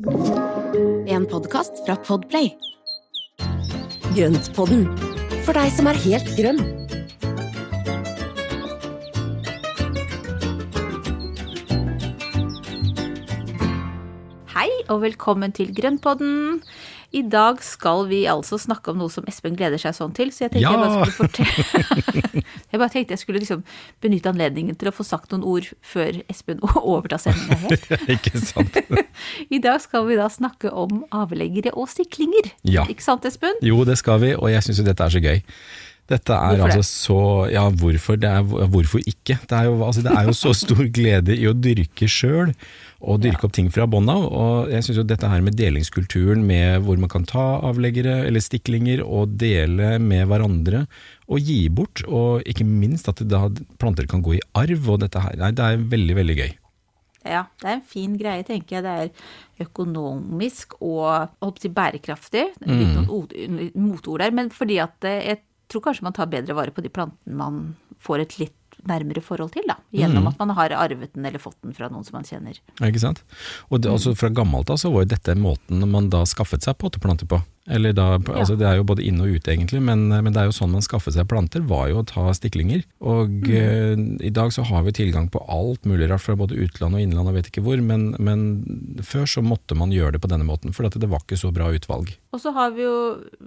En podkast fra Podplay. Grøntpodden, for deg som er helt grønn. Hei og velkommen til Grønnpodden. I dag skal vi altså snakke om noe som Espen gleder seg sånn til, så jeg tenkte jeg bare skulle fortelle Jeg bare tenkte jeg skulle liksom benytte anledningen til å få sagt noen ord før Espen overtar sendinga helt. Ikke sant? I dag skal vi da snakke om avleggere og stiklinger. Ja. Ikke sant, Espen? Jo, det skal vi, og jeg syns jo dette er så gøy. Dette er Hvorfor det? altså så Ja, hvorfor? Det er, hvorfor ikke? Det er, jo, altså, det er jo så stor glede i å dyrke sjøl, og dyrke opp ting fra bånn av. Og jeg syns jo dette her med delingskulturen, med hvor man kan ta avleggere eller stiklinger og dele med hverandre, og gi bort, og ikke minst at planter kan gå i arv, og dette her, nei, det er veldig, veldig gøy. Ja, det er en fin greie, tenker jeg. Det er økonomisk og holdt på bærekraftig. Mm. Litt noen motord der, men fordi at eh, jeg tror kanskje man tar bedre vare på de plantene man får et litt nærmere forhold til, da. Gjennom Mm. at man har arvet den eller fått den fra noen som man kjenner. Ja, Ikke sant? Og det, altså Fra gammelt av så var jo dette måten man da skaffet seg potteplanter på. Eller da, altså Det er jo både inne og ute egentlig, men, men det er jo sånn man skaffet seg planter, var jo å ta stiklinger. Og eh, i dag så har vi tilgang på alt mulig rart fra både utland og innland og vet ikke hvor, men, men før så måtte man gjøre det på denne måten, for at det var ikke så bra utvalg. Og så har vi jo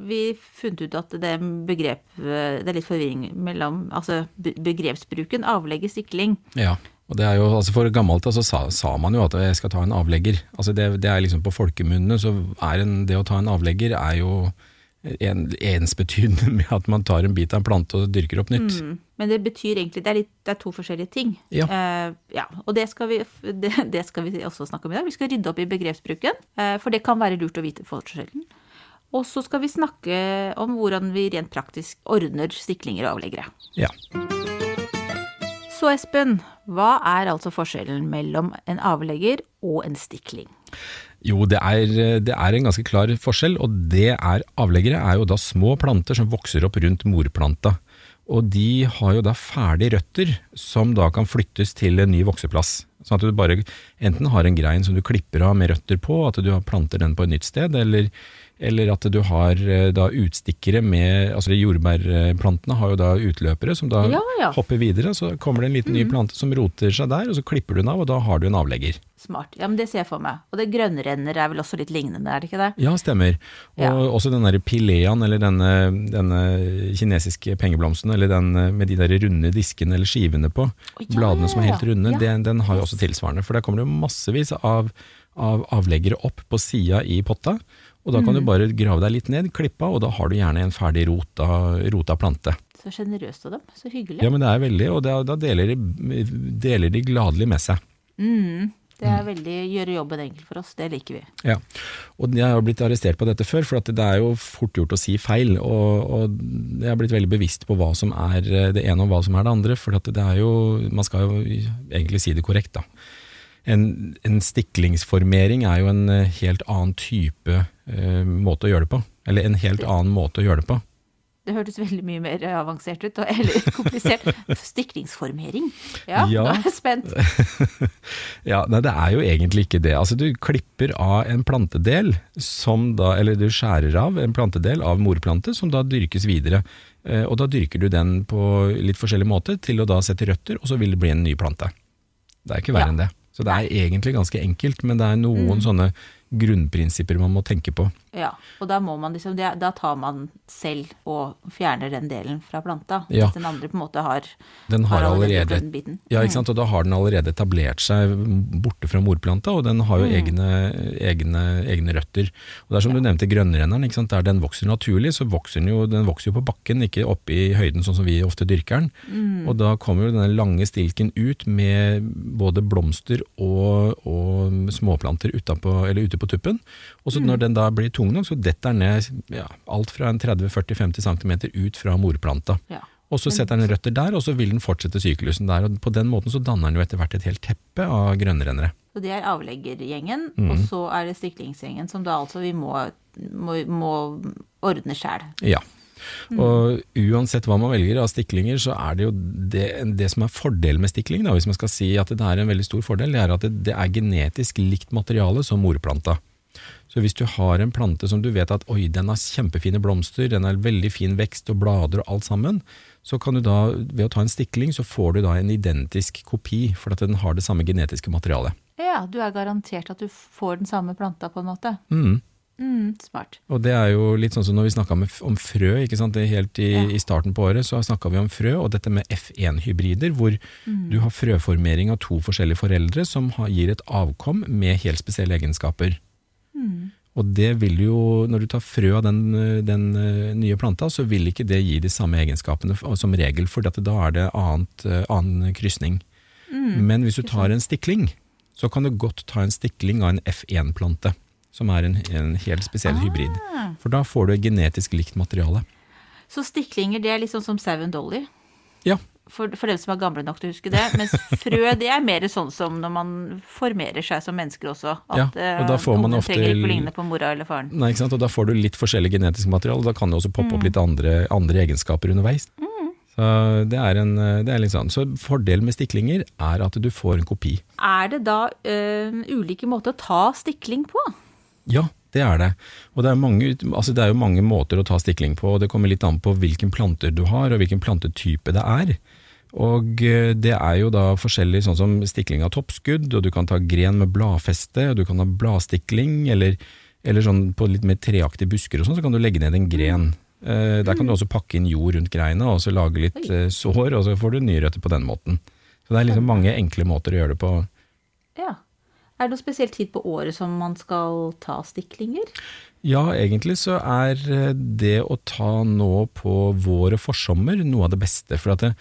vi funnet ut at det begrep Det er litt forvirring mellom altså begrepsbruken avlegge stikling. Ja, og det er jo, altså For gammelt altså, så sa, sa man jo at jeg skal ta en avlegger. Altså det, det er liksom På folkemunne så er en, det å ta en avlegger er jo en, ensbetydende med at man tar en bit av en plante og dyrker opp nytt. Mm. Men det betyr egentlig Det er, litt, det er to forskjellige ting. Ja. Uh, ja og det skal, vi, det, det skal vi også snakke om i dag. Vi skal rydde opp i begrepsbruken, uh, for det kan være lurt å vite forskjellen. Og så skal vi snakke om hvordan vi rent praktisk ordner stiklinger og avleggere. Ja. Så Espen, hva er altså forskjellen mellom en avlegger og en stikling? Jo, det er, det er en ganske klar forskjell, og det er avleggere er jo da små planter som vokser opp rundt morplanta. Og de har jo da ferdige røtter som da kan flyttes til en ny vokseplass. Sånn at du bare enten har en grein som du klipper av med røtter på, at du planter den på et nytt sted, eller, eller at du har eh, da utstikkere med Altså jordbærplantene har jo da utløpere som da Ja, ja. hopper videre, så kommer det en liten ny plante som roter seg der, og så klipper du den av, og da har du en avlegger. Smart. Ja, men det ser jeg for meg. Og det grønnrenner er vel også litt lignende, er det ikke det? Ja, stemmer. Og Ja. også den der pileaen, eller denne, denne kinesiske pengeblomsten, eller den med de der runde diskene eller skivene på, oh, bladene som er helt runde, den, den har jo også tilsvarende. For der kommer det jo massevis av, av avleggere opp på sida i potta, og da kan Mm. du bare grave deg litt ned, klippe av, og da har du gjerne en ferdig rota, rota plante. Så sjenerøst av dem. Så hyggelig. Ja, men det er veldig, og da, da deler, de, deler de gladelig med seg. Mm, det er veldig gjøre jobben enkel for oss, det liker vi. Ja, og jeg har blitt arrestert på dette før, for at det er jo fort gjort å si feil, og, og jeg har blitt veldig bevisst på hva som er det ene og hva som er det andre, for at det er jo, man skal jo egentlig si det korrekt da. En, en stiklingsformering er jo en eh, helt annen type eh, måte å gjøre det på, eller en helt annen måte å gjøre det på. Det hørtes veldig mye mer avansert ut, eller komplisert. Stiklingsformering. Ja, Ja. nå er jeg spent. Ja, nei, det er jo egentlig ikke det. Altså, du klipper av en plantedel, som da, eller du skjærer av en plantedel av morplante, som da dyrkes videre. Eh, Og da dyrker du den på litt forskjellig måte til å da sette røtter, og så vil det bli en ny plante. Det er ikke verre Ja. enn det. Så det er egentlig ganske enkelt, men det er noen Mm. sånne grunnprinsipper man må tenke på. Ja, og da må man liksom, da tar man selv og fjerner den delen fra planta. Ja. Hvis den andre på en måte har, Den har allerede allerede biten. Ja, ikke sant? og da har den allerede etablert seg borte fra morplanta, og den har jo Mm. egne, egne, egne røtter. Og det er som du nevnte grønnrenneren, ikke sant? der den vokser naturlig, så vokser den jo, den vokser jo på bakken, ikke oppe i høyden sånn som vi ofte dyrker den. Mm. Og da kommer jo denne lange stilken ut med både blomster og, og småplanter utenpå, eller ute på tuppen. Og så Mm. når den da blir tung nok, så detter den ned ja, alt fra en 30-40-50 cm ut fra morplanta. Ja. Og så setter den røtter der, og så vil den fortsette syklusen der. og På den måten så danner den jo etter hvert et helt teppe av grønnrennere. Så det er avleggergjengen, Mm. og så er det stiklingsgjengen, som da altså vi må, må, må ordne sjæl. Ja. Og uansett hva man velger av stiklinger, så er det jo det, det som er fordelen med stikling, da, hvis man skal si at det er en veldig stor fordel, det er at det, det er genetisk likt materiale som morplanta. Så hvis du har en plante som du vet at oi, den har kjempefine blomster, den har veldig fin vekst og blader og alt sammen, så kan du da, ved å ta en stikling, så får du da en identisk kopi, for at den har det samme genetiske materialet. Ja, du er garantert at du får den samme planta, på en måte. Mm. Mm, smart. Og det er jo litt sånn som når vi snakka om frø, ikke sant? Det helt i, Ja. i starten på året, så snakka vi om frø, og dette med F1-hybrider, hvor du har frøformering av to forskjellige foreldre som har, gir et avkom med helt spesielle egenskaper. Og det vil jo, når du tar frø av den, den eh, nye planta, så vil ikke det gi de samme egenskapene som regel, for dette da er det annet, eh, annen krysning. Men hvis du tar en stikling, så kan du godt ta en stikling av en F1-plante, som er en, en helt spesiell hybrid. For da får du et genetisk likt materiale. Så stiklinger, det er litt sånn som Seven Dolly. Ja, For, for dem som er gamle nok til å huske det. Mens frø, det er mer sånn som når man formerer seg som mennesker også. Ja, og da får man ofte- trenger ikke å ligne på mora eller faren. Nei, ikke sant? Og da får du litt forskjellig genetisk materiale, og da kan det også poppe Mm. opp litt andre, andre egenskaper underveis. Så det er, en, det er litt sånn. Så fordelen med stiklinger er at du får en kopi. Er det da ø, ulike måter å ta stikling på? Ja, det er det. Og det er, mange, altså det er jo mange måter å ta stikling på, og det kommer litt an på hvilken planter du har, og hvilken plantetype det er. Og eh, det er jo da forskjellig, sånn som stikling av toppskudd, og du kan ta gren med bladfeste, og du kan ha bladstikling, eller, eller sånn på litt mer treaktige busker og sånn, så kan du legge ned en gren. Eh, Der kan du også pakke inn jord rundt greina, og så lage litt eh, sår, og så får du nye røtter på den måten. Så det er liksom mange enkle måter å gjøre det på. Ja. Er det noen spesiell tid på året som man skal ta stiklinger? Ja, egentlig så er eh, det å ta nå på vår og forsommer noe av det beste. For at det,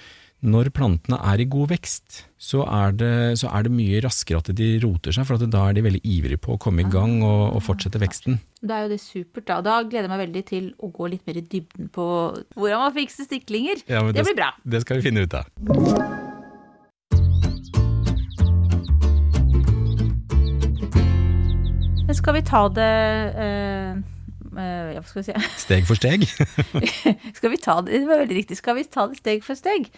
når plantene er i god vekst, så er, det, så er det mye raskere at de roter seg, for at da er de veldig ivrige på å komme i gang og, og fortsette veksten. Da er jo det supert, da. Da gleder jeg meg veldig til å gå litt mer i dybden på hvordan man fikser stiklinger. Ja, det, det blir bra. Det skal vi finne ut av. skal vi ta det eh, eh, ja, skal vi si? Steg for steg. Skal vi ta det, det var veldig riktig. Skal vi ta det steg for steg?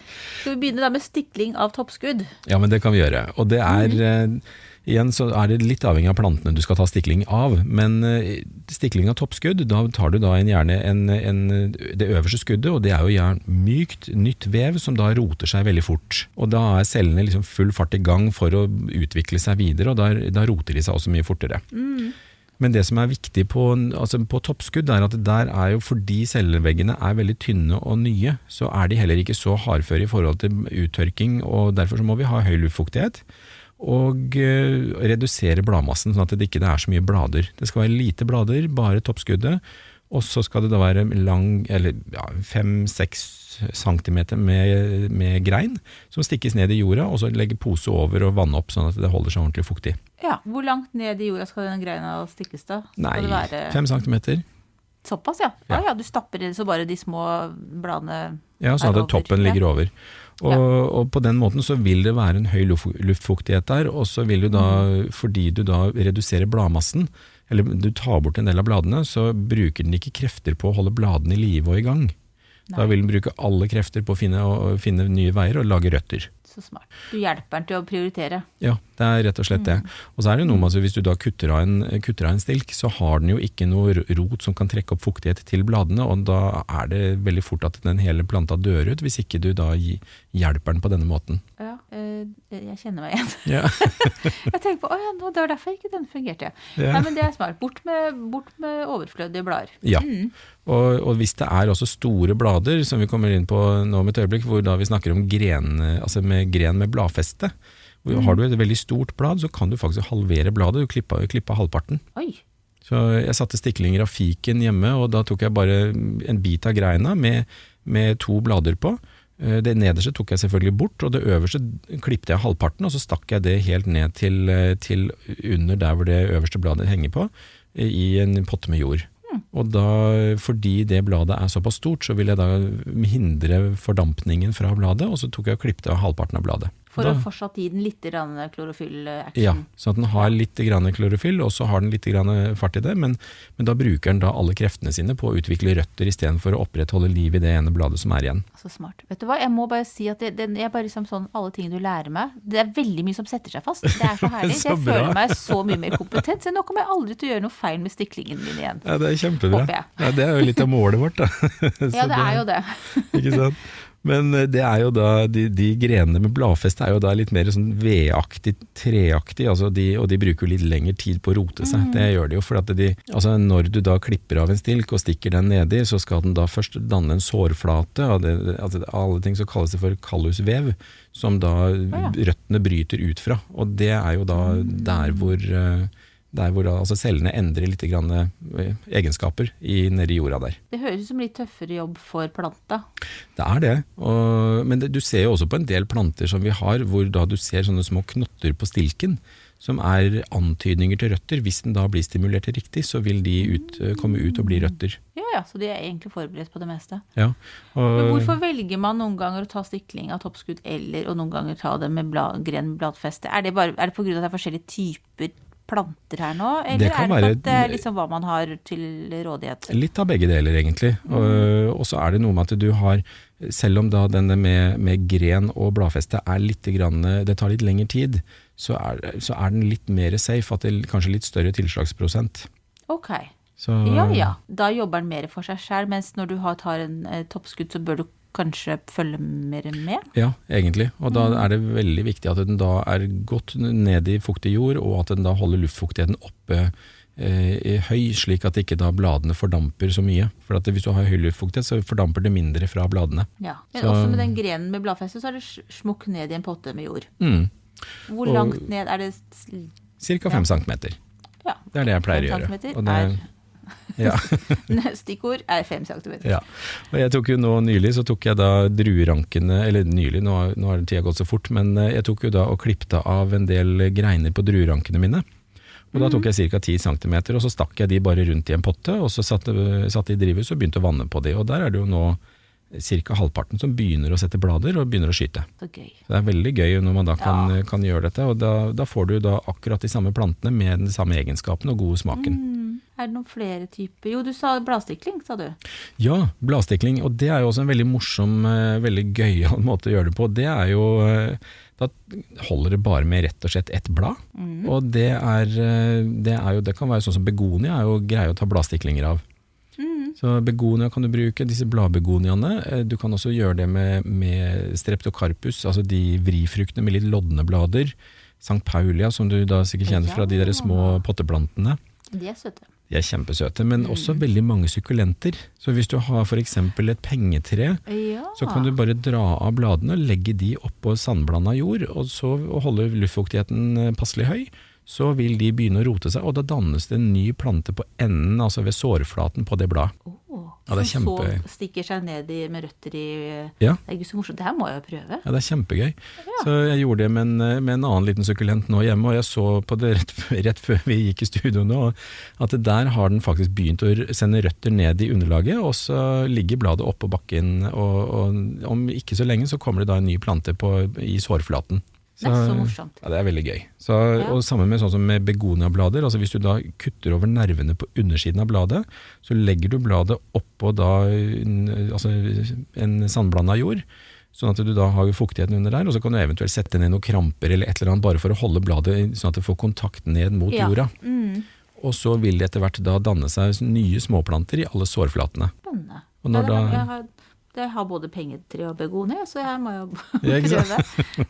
Skal vi begynne da med stikling av toppskudd? Ja, men det kan vi gjøre. Og det er eh, Igjen så er det litt avhengig av plantene du skal ta stikling av, men eh, stikling av toppskudd, da tar du da en, gjerne en, en, det øverste skuddet, og det er jo gjerne mykt, nytt vev som da roter seg veldig fort. Og da er cellene liksom full fart i gang for å utvikle seg videre, og da, da roter de seg også mye fortere. Men det som er viktig på, altså på toppskudd, er at der er jo fordi celleveggene er veldig tynne og nye, så er de heller ikke så hardføre i forhold til uttørking, og derfor så må vi ha høy luftfuktighet. Og eh, redusere bladmassen, sånn at det ikke er så mye blader. Det skal være lite blader, bare toppskuddet. Og så skal det da være lang, eller ja, fem-seks centimeter med, med grein som stikkes ned i jorda, og så legge pose over og vanne opp sånn at det holder seg ordentlig fuktig. Ja, Hvor langt ned i jorda skal den greina stikkes da? Skal Nei, være fem centimeter. såpass, ja? Ja. Ja. ja, du stapper i det så bare de små bladene Ja, sånn at toppen ligger over. Og, Ja. og på den måten så vil det være en høy luftfuktighet der, og så vil du da, fordi du da reduserer bladmassen, eller du tar bort en del av bladene, så bruker den ikke krefter på å holde bladene i live og i gang. Da vil den bruke alle krefter på å finne, å finne nye veier og lage røtter. Så smart. Du hjelper den til å prioritere. Ja, det er rett og slett det. Mm. Og så er det jo noe med at hvis du da kutter av, en, kutter av en stilk, så har den jo ikke noe rot som kan trekke opp fuktighet til bladene, og da er det veldig fort at den hele planta dør ut, hvis ikke du da hjelper den på denne måten. Ja, eh, jeg kjenner meg igjen. Ja. Jeg tenker på, å ja, det var derfor ikke den fungerte. Ja. Nei, men det er smart. Bort med, bort med overflødige blader. Ja. Og, og hvis det er også store blader, som vi kommer inn på nå om et øyeblikk, hvor da vi snakker om gren, altså med gren med bladfeste, Mm. har du et veldig stort blad, så kan du faktisk halvere bladet, du klippa, klippa halvparten. Oi, Så jeg satte stiklinger av fiken hjemme, og da tok jeg bare en bit av greina med, med to blader på. Eh, Det nederste tok jeg selvfølgelig bort, og det øverste klippte jeg halvparten, og så stakk jeg det helt ned til, eh, til under der hvor det øverste bladet henger på, eh, i en potte med jord. Og da, fordi det bladet er såpass stort, så vil jeg da hindre fordampningen fra bladet, og så tok jeg og klippte av halvparten av bladet. For Da- å fortsatt gi den litt klorofyll-action. Ja, så at den har litt klorofyll, og så har den litt fart i det, men, men da bruker den da alle kreftene sine på å utvikle røtter istedenfor å opprettholde liv i det ene bladet som er igjen. Så smart. Vet du hva, jeg må bare si at det, det er bare liksom sånn, alle ting du lærer meg, det er veldig mye som setter seg fast. Det er så herlig. Så jeg føler meg så mye mer kompetent, så nå kommer jeg aldri til å gjøre noe feil med stiklingen min igjen. Ja, det er kjempebra. Ja, det er jo litt av målet vårt, da. Ja, det er jo det. Ikke sant? Men eh, det er jo da, de, de grenene med bladfeste er jo da litt mer sånn vedaktig, treaktig, altså de, og de bruker jo litt lengre tid på å rote seg. Det gjør de jo, for at de, altså når du da klipper av en stilk og stikker den nedi, så skal den da først danne en sårflate, og det, altså alle ting så kalles det for kallusvev, som da røttene bryter ut fra. Og det er jo da der hvor eh, der hvor altså cellene endrer litt grann, eh, egenskaper i, nedi jorda der. Det høres ut som litt tøffere jobb for planta. Det er det, og, men det, du ser jo også på en del planter som vi har, hvor da du ser sånne små knotter på stilken, som er antydninger til røtter. Hvis den da blir stimulert riktig, så vil de ut, komme ut og bli røtter. Ja ja, så de er egentlig forberedt på det meste. Ja, Men hvorfor velger man noen ganger å ta stikling av toppskudd, eller og noen ganger ta det med blad, gren bladfeste? Er det, bare, er det på grunn av at det er forskjellige typer planter her nå, eller Det er det være- at det er liksom hva man har til rådighet? Litt av begge deler, egentlig. Og, og så er det noe med at du har, selv om da denne med, med gren og bladfeste er litt grann, det tar litt lengre tid, så er, så er den litt mer safe, at det kanskje litt større tilslagsprosent. Ok. Så, Ja ja, da jobber den mer for seg sjøl, mens når du har, tar en eh, toppskudd, så bør du kanskje følge mer med? Ja, egentlig. Og da er det veldig viktig at den da er godt ned i fuktig jord, og at den da holder luftfuktigheten oppe eh, i høy, slik at ikke da bladene fordamper så mye. For at hvis du har høy luftfuktighet, så fordamper det mindre fra bladene. Ja. Men Så- også med den grenen med bladfeste, så er det smukk ned i en potte med jord. Mm. Hvor Og- langt ned er det Ca. Cirka fem centimeter. Ja. Det er det jeg pleier å gjøre. Og det, ja. Stikkord er 5 cm. Ja, og jeg tok jo nå nylig så tok jeg da druerankene, eller nylig, nå, nå har tida gått så fort, men eh, jeg tok jo da og klippte av en del greiner på druerankene mine. Og da tok jeg ca. 10 cm, og så stakk jeg de bare rundt i en potte, og så satte satt de i drivhus og begynte å vanne på de. Og der er det jo nå ca. halvparten som begynner å sette blader og begynner å skyte. Så gøy. Så det er veldig gøy når man da kan, Ja. kan gjøre dette, og da, da får du da akkurat de samme plantene med den samme egenskapen og gode smaken. Mm. Er det noen flere typer? Jo, du sa bladstikling, sa du. Ja, bladstikling, og det er jo også en veldig morsom, eh, veldig gøyal måte å gjøre det på. Det er jo eh, Da holder det bare med rett og slett ett blad. Og det er, eh, det er jo Det kan være sånn som begonia er jo greie å ta bladstiklinger av. Så begonia kan du bruke, disse bladbegoniaene. Eh, Du kan også gjøre det med, med streptokarpus, altså de vrifruktene med litt lodne blader. Sankt Paulia, som du da sikkert kjenner fra de der små potteplantene. De er søte. De er kjempesøte, men også veldig mange sukkulenter. Så hvis du har f.eks. et pengetre, Ja. så kan du bare dra av bladene og legge de oppå sandblanda jord, og så holde luftfuktigheten eh, passelig høy. Så vil de begynne å rote seg, og da dannes det en ny plante på enden, altså ved sårflaten på det bladet. Oh, Ja, det som kjempe- så stikker seg ned i, med røtter i Ja. Det er ikke så morsomt. Det her må jeg jo prøve. Ja, det er kjempegøy. Så jeg gjorde det med en, med en annen liten sukkulent nå hjemme, og jeg så på det rett, rett før vi gikk i studio nå, at der har den faktisk begynt å sende røtter ned i underlaget, og så ligger bladet oppå bakken, og, og om ikke så lenge så kommer det da en ny plante på, i sårflaten. Det er så morsomt. Ja, det er veldig gøy. Så, Ja. Og sammen med sånn som med begoniablader, altså hvis du da kutter over nervene på undersiden av bladet, så legger du bladet oppå da altså en sandblanda jord, sånn at du da har fuktigheten under der, og så kan du eventuelt sette ned noen kramper eller et eller annet bare for å holde bladet sånn at det får kontakt ned mot Ja. jorda. Mm, Og så vil det etter hvert da danne seg nye småplanter i alle sårflatene. spennende. Og når Ja, da- har, jeg har både pengetre og begonia, så jeg må jo Ja, prøve.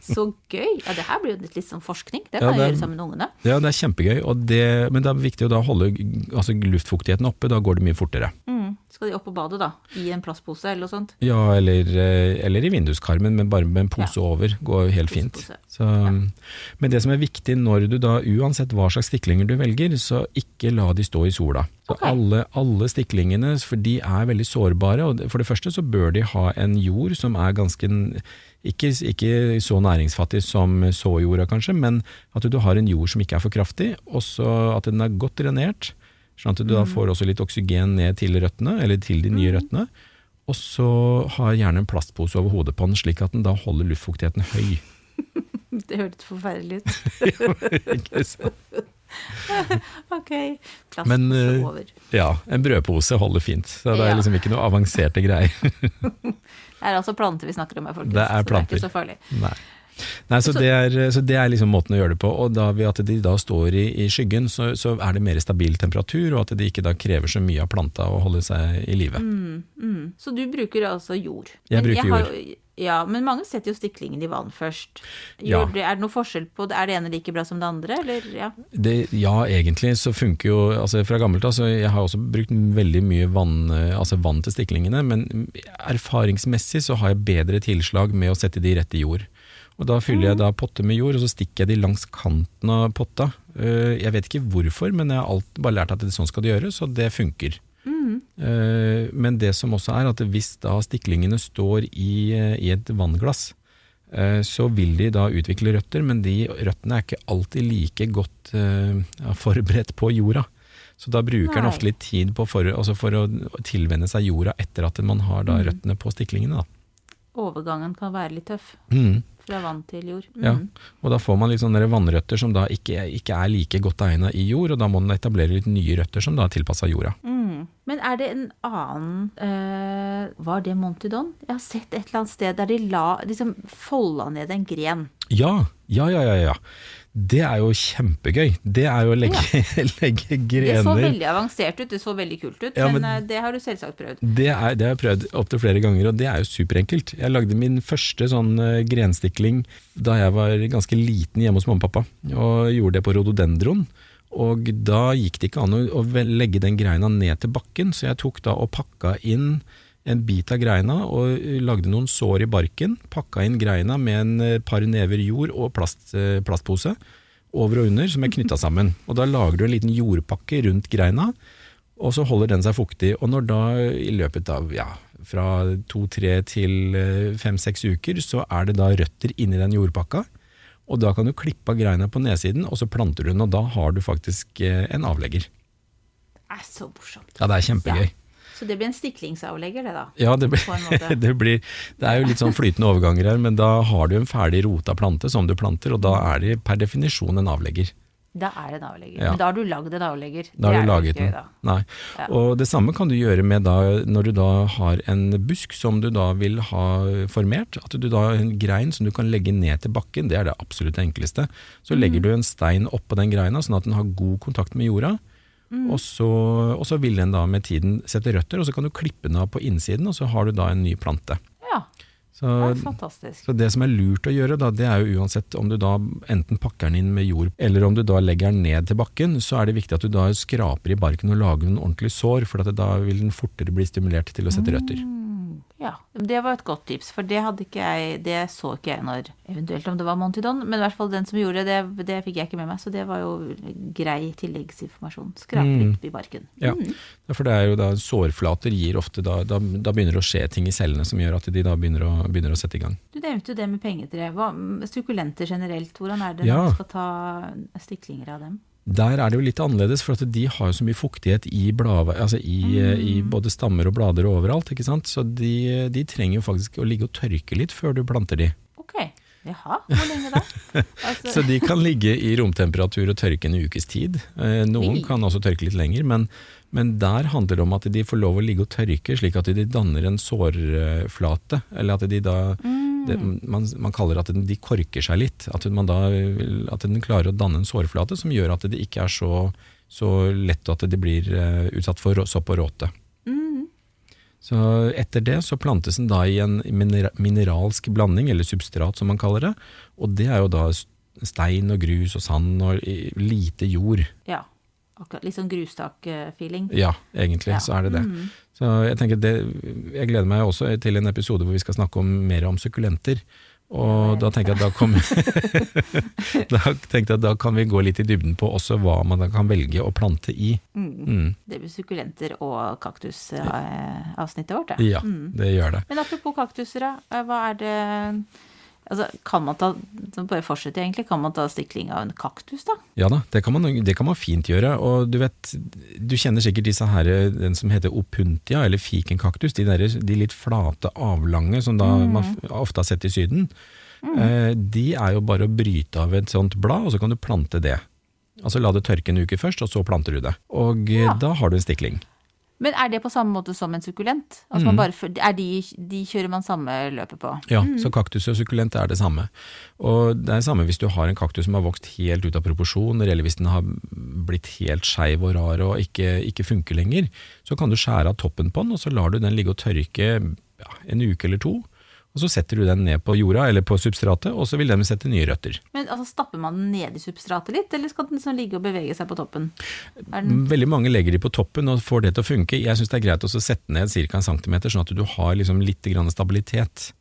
Så gøy. Ja, det her blir jo litt sånn forskning. Det kan jeg det er- gjøre sammen med ungene. Ja, det er kjempegøy, det, men det er viktig å da holde altså, luftfuktigheten oppe, da går det mye fortere. Mm. Skal de opp på badet, da? I en plastpose eller noe sånt? Ja, eller, eh, eller i vinduskarmen, men bare med en pose Ja. over. Går helt fint. Så, ja. Men det som er viktig når du da, uansett hva slags stiklinger du velger, så ikke la de stå i sola. Så okay. alle, alle stiklingene, for de er veldig sårbare, og for det første så bør de ha en jord som er ganske ikke, ikke så næringsfattig som såjorda kanskje, men at du har en jord som ikke er for kraftig, og så at den er godt drenert, sånn at du da får også litt oksygen ned til røttene, eller til de nye røttene. Og så har gjerne en plastpose over hodet på den, slik at den da holder luftfuktigheten høy. Det hørtes forferdelig ut. Ikke sant? Ok, Plastpose Men, eh, over. Ja, en brødpose holder fint. Så det er liksom ikke noe avanserte greier. Det er altså planter vi snakker om her, folkens. Det er planter. så. Det er ikke så farlig. Nei. Nei, så, det er, så det er liksom måten å gjøre det på. Og da ved at de da står i, i skyggen, så, så er det mer stabil temperatur, og at de ikke da krever så mye av planta å holde seg i live. Mm. Så du bruker altså jord? Jeg Men bruker har jo- Ja, men mange setter jo stiklingen i vann først. Ja. Er det noe forskjell på det? Er det ene like bra som det andre, eller? Ja. Det, ja, egentlig så funker jo altså Fra gammelt av så jeg har også brukt veldig mye vann, altså vann til stiklingene, men erfaringsmessig så har jeg bedre tilslag med å sette de rett i jord. Og Da fyller jeg da potter med jord, og så stikker jeg de langs kanten av potta. Eh, Jeg vet ikke hvorfor, men jeg har alt bare lært at det, sånn skal det gjøres, og det funker. Mm. Men det som også er at hvis da stiklingene står i, eh, i et vannglass, eh, så vil de da utvikle røtter, men de røttene er ikke alltid like godt eh, forberedt på jorda. Så da bruker Nei. ofte litt tid på for, altså for å tilvenne seg jorda etter at man har da røttene på stiklingene. Da. Overgangen kan være litt tøff Mm. Fra vann til jord. Mm. Ja, og da får man litt sånne vannrøtter som da ikke, ikke er like godt egnet i jord, og da må man etablere litt nye røtter som da er tilpassa jorda. Mm. Men er det en annen øh, Var det Montidon? Jeg har sett et eller annet sted der de la liksom folda ned en gren. Ja, ja, ja, ja. ja. Det er jo kjempegøy. Det er jo å legge, legge Det så veldig avansert ut, det så veldig kult ut, Ja, men, men- eh, det har du selvsagt prøvd. Det, er, det har jeg prøvd opptil flere ganger, og det er jo superenkelt. Jeg lagde min første sånn eh, grenstikling da jeg var ganske liten hjemme hos mamma og pappa, og gjorde det på rhododendron. Og da gikk det ikke an å legge den greina ned til bakken, så jeg tok da og pakka inn en bit av greina og lagde noen sår i barken. Pakka inn greina med en eh, par never jord og plast, eh, plastpose over og under som er knytta sammen. Og da lager du en liten jordpakke rundt greina, og så holder den seg fuktig. Og når da i løpet av ja, fra to-tre til eh, fem-seks uker, så er det da røtter inni den jordpakka. Og da kan du klippe av greina på nedsiden, og så planter du den, og da har du faktisk eh, en avlegger. Det er så morsomt. Ja, det er kjempegøy. Så det blir en stiklingsavlegger, det da. Ja, det, blir, det, blir, det er jo litt sånn flytende overganger her, men da har du en ferdig rota plante som du planter, og da er det per definisjon en avlegger. Da er det en avlegger. Ja. Men da har du lagd en avlegger. Da har du laget den. Nei. Ja. Og det samme kan du gjøre med da, når du da har en busk som du da vil ha formert. At du da har en grein som du kan legge ned til bakken, det er det absolutt enkleste. Så legger du en stein oppå den greina, sånn at den har god kontakt med jorda. Og, så, og så vil den da med tiden sette røtter, og så kan du klippe den av på innsiden, og så har du da en ny plante. Ja, Så, det er fantastisk. så det som er lurt å gjøre, da, det er jo uansett om du da enten pakker den inn med jord, eller om du da legger den ned til bakken, så er det viktig at du da skraper i barken og lager en ordentlig sår, for at da vil den fortere bli stimulert til å sette røtter. Ja, det var et godt tips, for det hadde ikke jeg, det så ikke jeg når, eventuelt om det var Montidon, men i hvert fall den som gjorde det, det fikk jeg ikke med meg, så det var jo grei tilleggsinformasjon. Skrape Mm. litt i barken. Ja, for det er jo da sårflater gir ofte da, da, da begynner det å skje ting i cellene som gjør at de da begynner å, begynner å sette i gang. Du nevnte jo det med pengetre. Hva, sukkulenter generelt, hvordan er det Ja. når man skal ta stiklinger av dem? Der er det jo litt annerledes, for at de har jo så mye fuktighet i, blad, altså i, i både stammer og blader og overalt. ikke sant? Så de, de trenger jo faktisk å ligge og tørke litt før du planter de. Ok, jaha, hvor lenge da? Altså, Så de kan ligge i romtemperatur og tørke en ukes tid. Eh, Noen kan også tørke litt lenger, men, men der handler det om at de får lov å ligge og tørke, slik at de danner en sårflate. Eller at de da det, man, man kaller at den, de korker seg litt. At, man da, at den klarer å danne en sårflate som gjør at det ikke er så, så lett at de blir eh, utsatt for sopp og råte. Så etter det så plantes den da i en mineralsk blanding, eller substrat som man kaller det. Og det er jo da stein og grus og sand og lite jord. Ja, akkurat litt sånn grustak-feeling. Ja, egentlig Ja. så er det det. Så jeg tenker det, jeg gleder meg også til en episode hvor vi skal snakke om mer om sukkulenter. Og da tenkte, da, kom, da tenkte jeg at da kan vi gå litt i dybden på også hva man da kan velge å plante i. Mm. Det blir sukkulenter og kaktusavsnittet vårt, det. Ja, det gjør det. Men apropos kaktuser, eh, Hva er det Altså, kan man ta Bare fortsette, egentlig. Kan man ta stikling av en kaktus, da? Ja da, det kan, man, det kan man fint gjøre. Og du vet, du kjenner sikkert disse her, den som heter opuntia, eller fikenkaktus. De, der, de litt flate, avlange som da man ofte har sett i Syden. eh, de er jo bare å bryte av et sånt blad, og så kan du plante det. Altså la det tørke en uke først, og så planter du det. Og eh, Ja. da har du en stikling. Men er det på samme måte som en sukkulent? Altså Mm. bare, de, de kjører man samme løpet på? Ja, så kaktus og sukkulent er det samme. Og det er det samme hvis du har en kaktus som har vokst helt ut av proporsjoner, eller hvis den har blitt helt skeiv og rar og ikke, ikke funker lenger, så kan du skjære av toppen på den, og så lar du den ligge og tørke ja, en uke eller to. Og så setter du den ned på jorda eller på substratet, og så vil den sette nye røtter. Men altså, Stapper man den ned i substratet litt, eller skal den sånn ligge og bevege seg på toppen? Veldig mange legger de på toppen og får det til å funke. Jeg syns det er greit å sette ned ca. en centimeter, sånn at du har liksom litt grann stabilitet.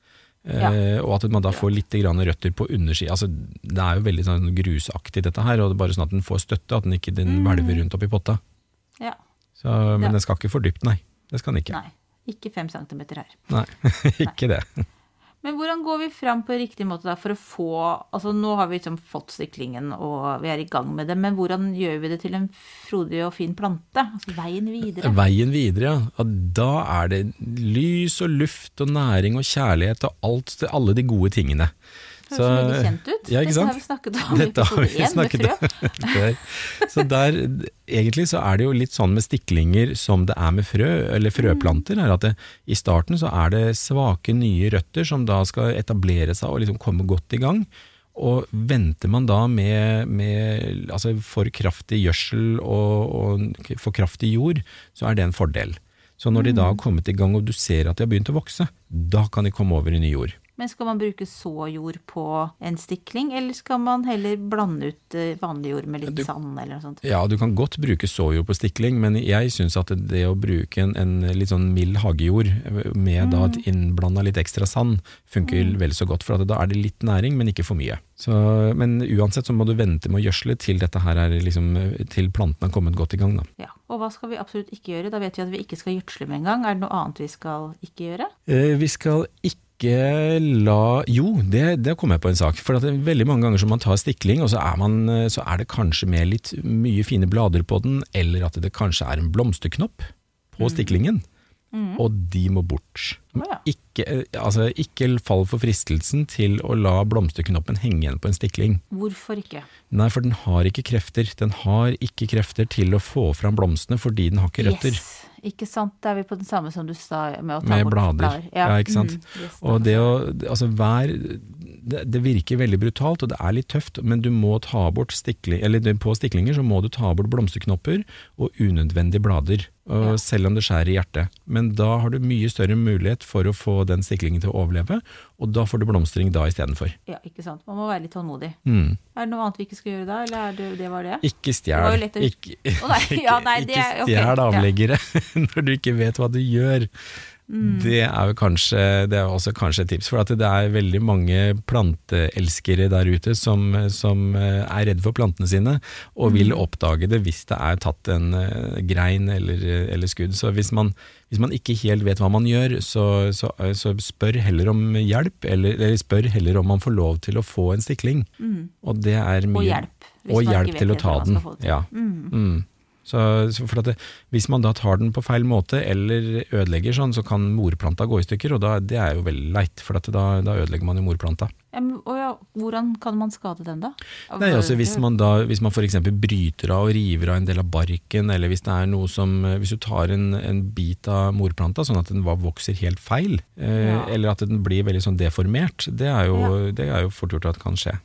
Ja. Eh, og at man da får litt grann røtter på undersida. Altså, det er jo veldig sånn grusaktig dette her, og det er bare sånn at den får støtte, at den ikke den hvelver rundt oppi potta. ja, Så, men Ja. den skal ikke for dypt, nei. Det skal den ikke. nei. Ikke fem centimeter her. Nei, ikke det. Men hvordan går vi fram på riktig måte da for å få Altså nå har vi liksom fått stiklingen og vi er i gang med det, men hvordan gjør vi det til en frodig og fin plante? Altså veien videre. Veien videre, ja. Da er det lys og luft og næring og kjærlighet og alt, alle de gode tingene. Høres så veldig kjent ut. Ja, Dette har vi snakket om i Dette har episode vi med snakket frø. om før. Så der, egentlig så er det jo litt sånn med stiklinger som det er med frø, eller frøplanter, er at det, i starten så er det svake nye røtter som da skal etablere seg og liksom komme godt i gang. Og venter man da med, med altså for kraftig gjødsel og, og for kraftig jord, så er det en fordel. Så når de da har kommet i gang og du ser at de har begynt å vokse, da kan de komme over i ny jord. Men skal man bruke såjord på en stikling, eller skal man heller blande ut eh, vanlig jord med litt Du- sand eller noe sånt? Ja, du kan godt bruke såjord på stikling, men jeg syns at det å bruke en, en litt sånn mild hagejord med da et innblanda litt ekstra sand, funker vel så godt, for at da er det litt næring, men ikke for mye. Så, men uansett så må du vente med å gjødsle til dette her er liksom, til plantene har kommet godt i gang. Da. Ja. Og hva skal vi absolutt ikke gjøre? Da vet vi at vi ikke skal gjødsle med en gang. Er det noe annet vi skal ikke gjøre? Eh, vi skal ikke la Jo, det, det kom jeg på en sak. For at det er veldig mange ganger som man tar stikling, og så er, man, eh, så er det kanskje med litt mye fine blader på den, eller at det kanskje er en blomsterknopp på stiklingen. Og de må bort. Ja. Ikke, eh, altså, ikke fall for fristelsen til å la blomsterknoppen henge igjen på en stikling. Hvorfor ikke? Nei, for den har ikke krefter. Den har ikke krefter til å få fram blomstene fordi den har ikke røtter. Yes. Ikke sant? Da er vi på den samme som du sa med å ta Med bort blader. Ja, ikke sant. Mm, yes, Og det å, altså hver, det, det virker veldig brutalt, og det er litt tøft, men du må ta bort stikling, eller på stiklinger så må du ta bort blomsterknopper og unødvendige blader, og Ja. selv om det skjærer i hjertet. Men da har du mye større mulighet for å få den stiklingen til å overleve, og da får du blomstring da istedenfor. Ja, ikke sant. Man må være litt tålmodig. Mm. Er det noe annet vi ikke skal gjøre da, eller er det, det var det? Ikke Det stjel. lett å- Ikke, Å nei, ja, nei, ikke stjel ja. avleggere når du ikke vet hva du gjør. Mm. Det er jo kanskje, det er også kanskje et tips, for at det er veldig mange planteelskere der ute som, som eh, er redd for plantene sine, og vil Mm. oppdage det hvis det er tatt en eh, grein eller, eller skudd. Så hvis man, hvis man ikke helt vet hva man gjør, så, så, så spør heller om hjelp, eller, eller spør heller om man får lov til å få en stikling. Og det er mye Mm. Og hjelp. og hjelp til å ta den. Ja, til. Ja. Mm. Så, så det, Hvis man da tar den på feil måte eller ødelegger sånn, så kan morplanta gå i stykker, og da, det er jo veldig leit, for da, da ødelegger man jo morplanta. Ja, ja, hvordan kan man skade den, da? Nei, altså Hvis man da, hvis man f.eks. bryter av og river av en del av barken, eller hvis det er noe som Hvis du tar en, en bit av morplanta sånn at den vokser helt feil, eh, Ja. eller at den blir veldig sånn deformert, det er jo, det er jo fort gjort at kan skje.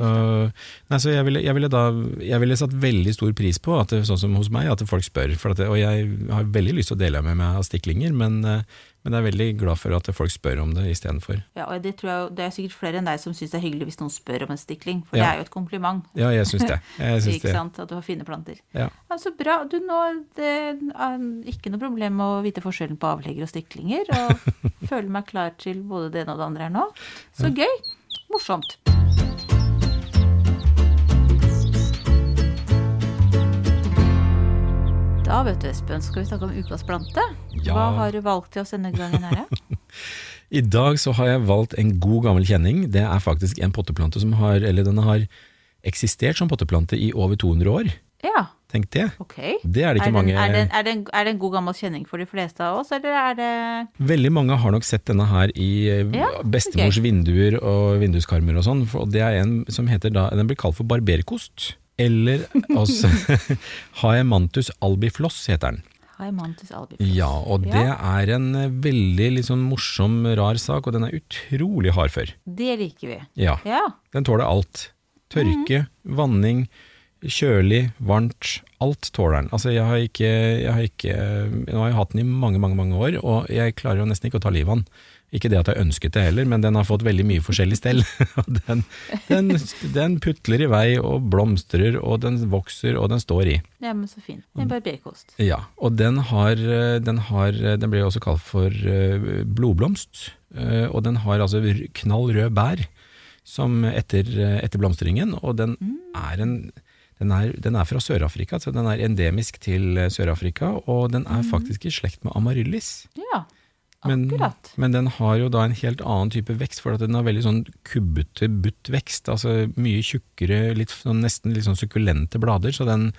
Så, nei, så jeg, ville, jeg, ville da, jeg ville satt veldig stor pris på, at det, sånn som hos meg, at folk spør. For at og jeg har veldig lyst til å dele med meg av stiklinger, men, eh, men jeg er veldig glad for at folk spør om det istedenfor. Ja, og det, tror jeg, det er sikkert flere enn deg som syns det er hyggelig hvis noen spør om en stikling, for det er jo et kompliment. Ja, jeg syns det. Jeg syns Ikke det. sant? At du har fine planter. Ja. Ja, så bra. Du, nå det er ikke noe problem med å vite forskjellen på avlegger og stiklinger, og føler meg klar til både det ene og det andre her nå. Så gøy. Morsomt. Da vet du, Espen, skal vi snakke om ukas plante. Ja. Hva har du valgt til oss denne gangen? her? I dag så har jeg valgt en god gammel kjenning. Det er faktisk en potteplante som har, eller den har eksistert som potteplante i over 200 år. Ja. Tenk det. Ok. Det er det ikke er, mange er, den, er, den, er det en god gammel kjenning for de fleste av oss, eller er det Veldig mange har nok sett denne her i eh, Ja, bestemors okay. vinduer og vinduskarmer og sånn, det er en som heter da, den blir kalt for barberkost. Eller også Haemantus albifloss heter den. Haimantus albifloss? Ja, og det Ja. er en eh, veldig liksom morsom, rar sak, og den er utrolig hardfør. Det liker vi. Ja, Ja. den tåler alt. Tørke, vanning, kjølig, varmt. Alt tåler den. Altså, jeg har ikke, jeg har ikke Nå har jeg hatt den i mange, mange mange år, og jeg klarer jo nesten ikke å ta livet av den. Ikke det at jeg ønsket det heller, men den har fått veldig mye forskjellig stell. Den, den, den putler i vei og blomstrer, og den vokser, og den står i. ja, men så fin. En barberkost. Ja, og den har, den har Den blir også kalt for eh, blodblomst, eh, og den har altså r- knall rød bær som etter, etter blomstringen, og den er en den er, den er fra Sør-Afrika, så den er endemisk til eh, Sør-Afrika, og den er faktisk i slekt med amaryllis. Ja, Men, men den har jo da en helt annen type vekst, for at den har veldig sånn kubbete, butt vekst, altså mye tjukkere, litt, sånn, nesten litt sånn sukkulente blader, så den,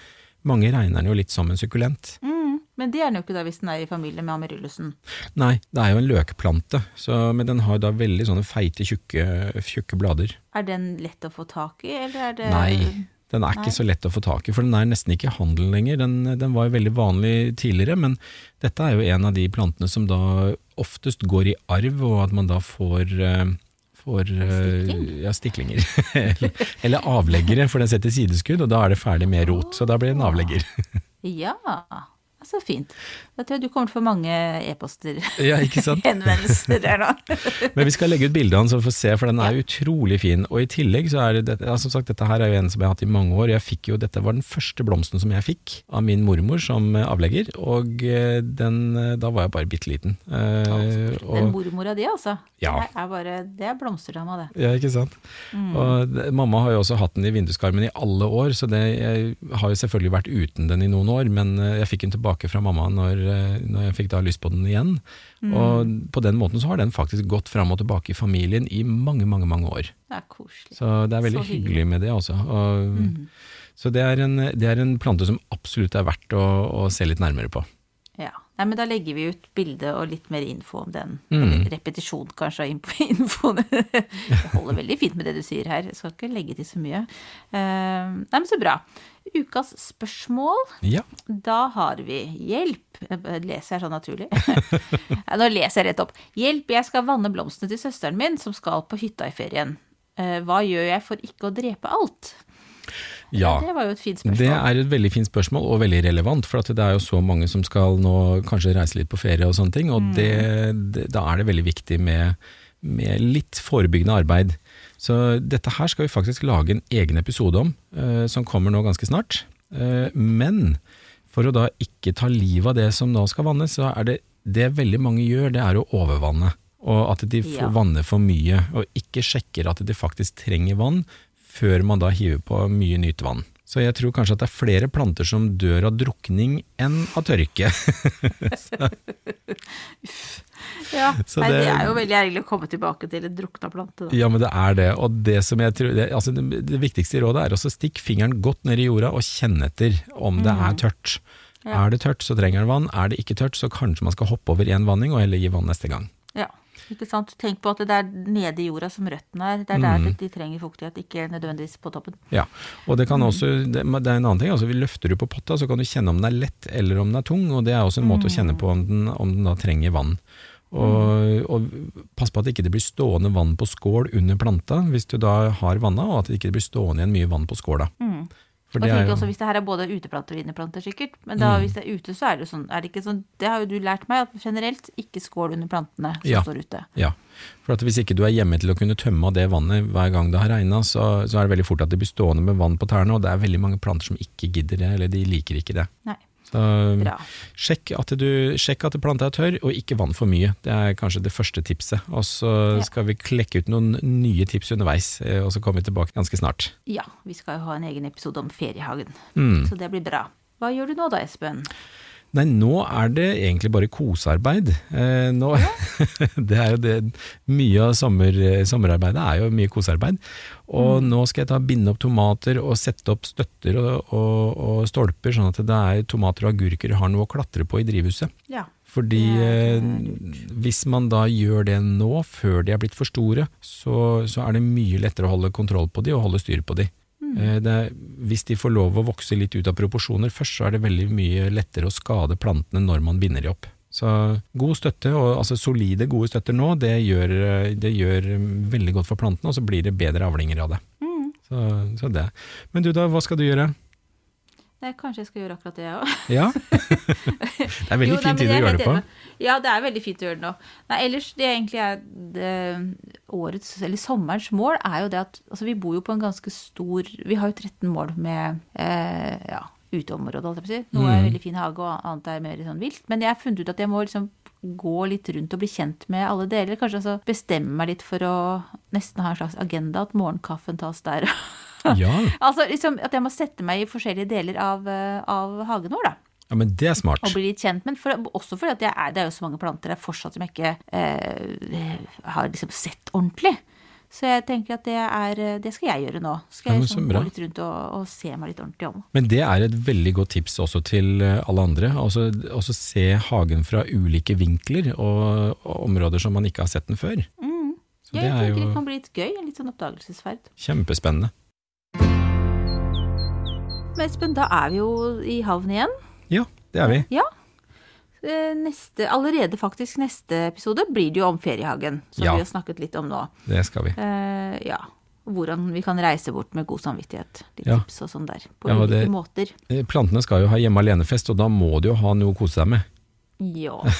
mange regner den jo litt som en sukkulent. Mm, men det er den jo ikke da hvis den er i familie med amaryllusen. Nei, det er jo en løkplante, så, men den har da veldig sånne feite, tjukke, tjukke blader. Er den lett å få tak i, eller er det Nei, den er Nei. ikke så lett å få tak i, for den er nesten ikke i handel lenger. Den, den var jo veldig vanlig tidligere, men dette er jo en av de plantene som da oftest går i arv, og at man da får eh, får eh, Stikling? ja, stiklinger. eller, avleggere, for den setter sideskudd, og da er det ferdig med rot. Så da blir det en avlegger. Ja, så fint. Da tror jeg du kommer til å få mange e-poster. ja? Henvendelser her nå. Men vi skal legge ut bilde av den så vi får se, for den er utrolig fin. Og i tillegg så er det, ja, som sagt, dette her er jo en som jeg har hatt i mange år. Jeg fikk jo, dette var den første blomsten som jeg fikk av min mormor som eh, avlegger, og eh, den, eh, da var jeg bare bitte liten. Eh, Den og, mormora di, altså. Ja. Det er bare, det er blomsterdama, det. ja, ikke sant. Og det, mamma har jo også hatt den i vinduskarmen i alle år, så det, jeg har jo selvfølgelig vært uten den i noen år, men jeg fikk den tilbake fra mamma når, når jeg fikk da lyst på den igjen. Og på den måten så har den faktisk gått fram og tilbake i familien i mange, mange, mange år. Det er koselig. Så det er veldig hyggelig. hyggelig med det også. Og, Så det er, en, det er en plante som absolutt er verdt å, å se litt nærmere på. Nei, men da legger vi ut bilde og litt mer info om den. Mm. Repetisjon kanskje av info- infoen. Det holder veldig fint med det du sier her. Jeg skal ikke legge til så mye. Eh, nei, men så bra. Ukas spørsmål. Ja. Da har vi hjelp. Jeg Leser jeg sånn naturlig? Nå leser jeg rett opp. Hjelp, jeg skal vanne blomstene til søsteren min som skal på hytta i ferien. Eh, Hva gjør jeg for ikke å drepe alt? Ja. Det var jo et fint spørsmål. Det er et veldig fint spørsmål, og veldig relevant, for at det er jo så mange som skal nå kanskje reise litt på ferie og sånne ting, og det, det, da er det veldig viktig med, med litt forebyggende arbeid. Så dette her skal vi faktisk lage en egen episode om, eh, som kommer nå ganske snart. Eh, men for å da ikke ta livet av det som nå skal vannes, så er det det veldig mange gjør, det er å overvanne. Og at de Ja. vanner for mye, og ikke sjekker at de faktisk trenger vann, før man da hiver på mye nytt vann. Så jeg tror kanskje at det er flere planter som dør av drukning enn av tørke. Ja, Så Nei, det det- er jo veldig ergerlig å komme tilbake til en drukna plante. Da. Ja, men det er det. Og det som jeg tror det, altså det, det viktigste rådet er å stikke fingeren godt ned i jorda og kjenne etter om det er tørt. Ja. Er det tørt, så trenger den vann. Er det ikke tørt, så kanskje man skal hoppe over én vanning og heller gi vann neste gang. Ikke sant. Tenk på at det er nede i jorda som røttene er. Det er der de- de trenger fuktighet, ikke nødvendigvis på toppen. Ja, og det kan også, det, det er en annen ting, altså vi løfter du på potta, så kan du kjenne om den er lett eller om den er tung, og det er også en måte å kjenne på om den, om den da trenger vann. Og, og pass på at det ikke blir stående vann på skål under planta, hvis du da har vanna, og at det ikke blir stående igjen mye vann på skåla. For Og det er jo, også Hvis det her er både uteplanter og inneplanter, sikkert. Men da, hvis det er ute, så er det jo sånn, er det ikke sånn Det har jo du lært meg, at generelt ikke skål under plantene som Ja. står ute. ja, for at hvis ikke du er hjemme til å kunne tømme av det vannet hver gang det har regna, så, så er det veldig fort at det blir stående med vann på tærne, og det er veldig mange planter som ikke gidder det, eller de liker ikke det. Nei. Så Bra. sjekk at, du, sjekk at planta er tørr, og ikke vann for mye. Det er kanskje det første tipset. Og så Ja. skal vi klekke ut noen nye tips underveis, eh, og så kommer vi tilbake ganske snart. Ja, vi skal jo ha en egen episode om feriehagen. Mm. Så det blir bra. Hva gjør du nå da, Espen? Nei, nå er det egentlig bare kosearbeid. Eh, nå, det er jo det, mye av sommer, sommerarbeidet er jo mye kosearbeid. Og nå skal jeg ta binde opp tomater og sette opp støtter og, og, og stolper, sånn at det er tomater og agurker har noe å klatre på i drivhuset. Ja. Fordi eh, hvis man da gjør det nå, før de er blitt for store, så, så er det mye lettere å holde kontroll på de og holde styr på de. Eh, Det, er- hvis de får lov å vokse litt ut av proporsjoner først, så er det veldig mye lettere å skade plantene når man binder de opp. Så god støtte, og altså solide, gode støtter nå, det gjør, eh, det gjør veldig godt for plantene, og så blir det bedre avlinger av det. Så, så det. Men du da, hva skal du gjøre? Nei, kanskje jeg skal gjøre akkurat det, jeg òg. Ja? det er veldig Jo, fin tid å gjøre det på. Ja, det er veldig fint å gjøre det nå. Nei, ellers, det egentlig er det, årets, eller sommerens mål, er jo det at altså, vi bor jo på en ganske stor Vi har jo 13 mål med eh, ja, uteområde, holdt jeg på å si. Noe Mm. er veldig fin hage, og annet er mer sånn vilt. Men jeg har funnet ut at jeg må liksom gå litt rundt og bli kjent med alle deler. Kanskje altså bestemme meg litt for å nesten ha en slags agenda, at morgenkaffen tas der. Ja. altså liksom at jeg må sette meg i forskjellige deler av, eh, av hagen vår, da ja, men det er smart. og bli litt kjent Men. For, også fordi at jeg er, det er jo så mange planter der fortsatt som jeg ikke eh, har liksom sett ordentlig. Så jeg tenker at det, er, det skal jeg gjøre nå. Skal jeg ja, så liksom gå litt rundt og, og se meg litt ordentlig om. Men det er et veldig godt tips også til eh, alle andre. Også, også se hagen fra ulike vinkler og, og områder som man ikke har sett den før. Så Ja, det jeg er tenker det kan bli litt gøy. En litt sånn oppdagelsesferd. kjempespennende. Men Espen, da er vi jo i havn igjen. Ja, det er vi. Ja. Eh, Neste, allerede faktisk neste episode blir det jo om feriehagen, som Ja. vi har snakket litt om nå. Det skal vi. Eh, ja. Hvordan vi kan reise bort med god samvittighet. Litt Ja. tips og sånn der. På Ja, ulike det- måter. Eh, Plantene skal jo ha hjemme alene-fest, og da må de jo ha noe å kose seg med. Ja.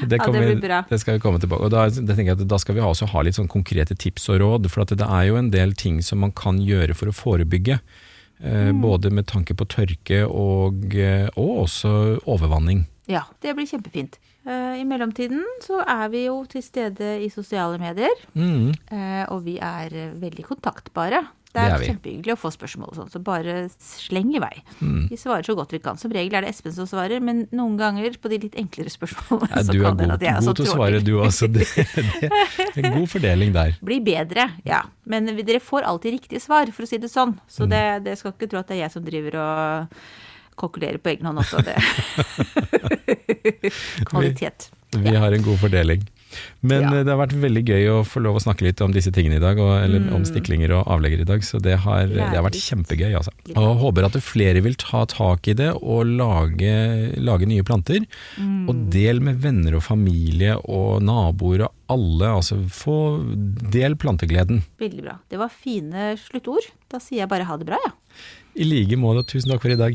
Det, Ja, det blir bra. det skal vi komme tilbake Og da, at da skal vi også ha litt sånn konkrete tips og råd, for det er jo en del ting som man kan gjøre for å forebygge. Eh, Mm. Både med tanke på tørke og, eh, og også overvanning. ja, det blir kjempefint. Eh, I mellomtiden så er vi jo til stede i sosiale medier, Mm. og vi er veldig kontaktbare. Det Det er, er kjempehyggelig å få spørsmål og sånn, så bare sleng i vei. Mm. Vi svarer så godt vi kan. Som regel er det Espen som svarer, men noen ganger på de litt enklere spørsmålene ja, så er kan det at jeg er så trådig. Du er god til å svare, du også. Det, det, er god fordeling der. Blir bedre, ja. Men dere får alltid riktige svar, for å si det sånn. Så Mm. det, det skal ikke tro at det er jeg som driver og kokulerer på egen hånd også. Det. Kvalitet. Vi har en god fordeling. Men Ja. eh, det har vært veldig gøy å få lov å snakke litt om disse tingene i dag, og, eller Mm. om stiklinger og avlegger i dag, så det har, det har vært kjempegøy. Altså. Og håper at flere vil ta tak i det og lage, lage nye planter. Mm. Og del med venner og familie og naboer og alle, altså få del plantegleden. Veldig bra. Det var fine sluttord. Da sier jeg bare ha det bra, jeg. Ja. I like måte, tusen takk for i dag.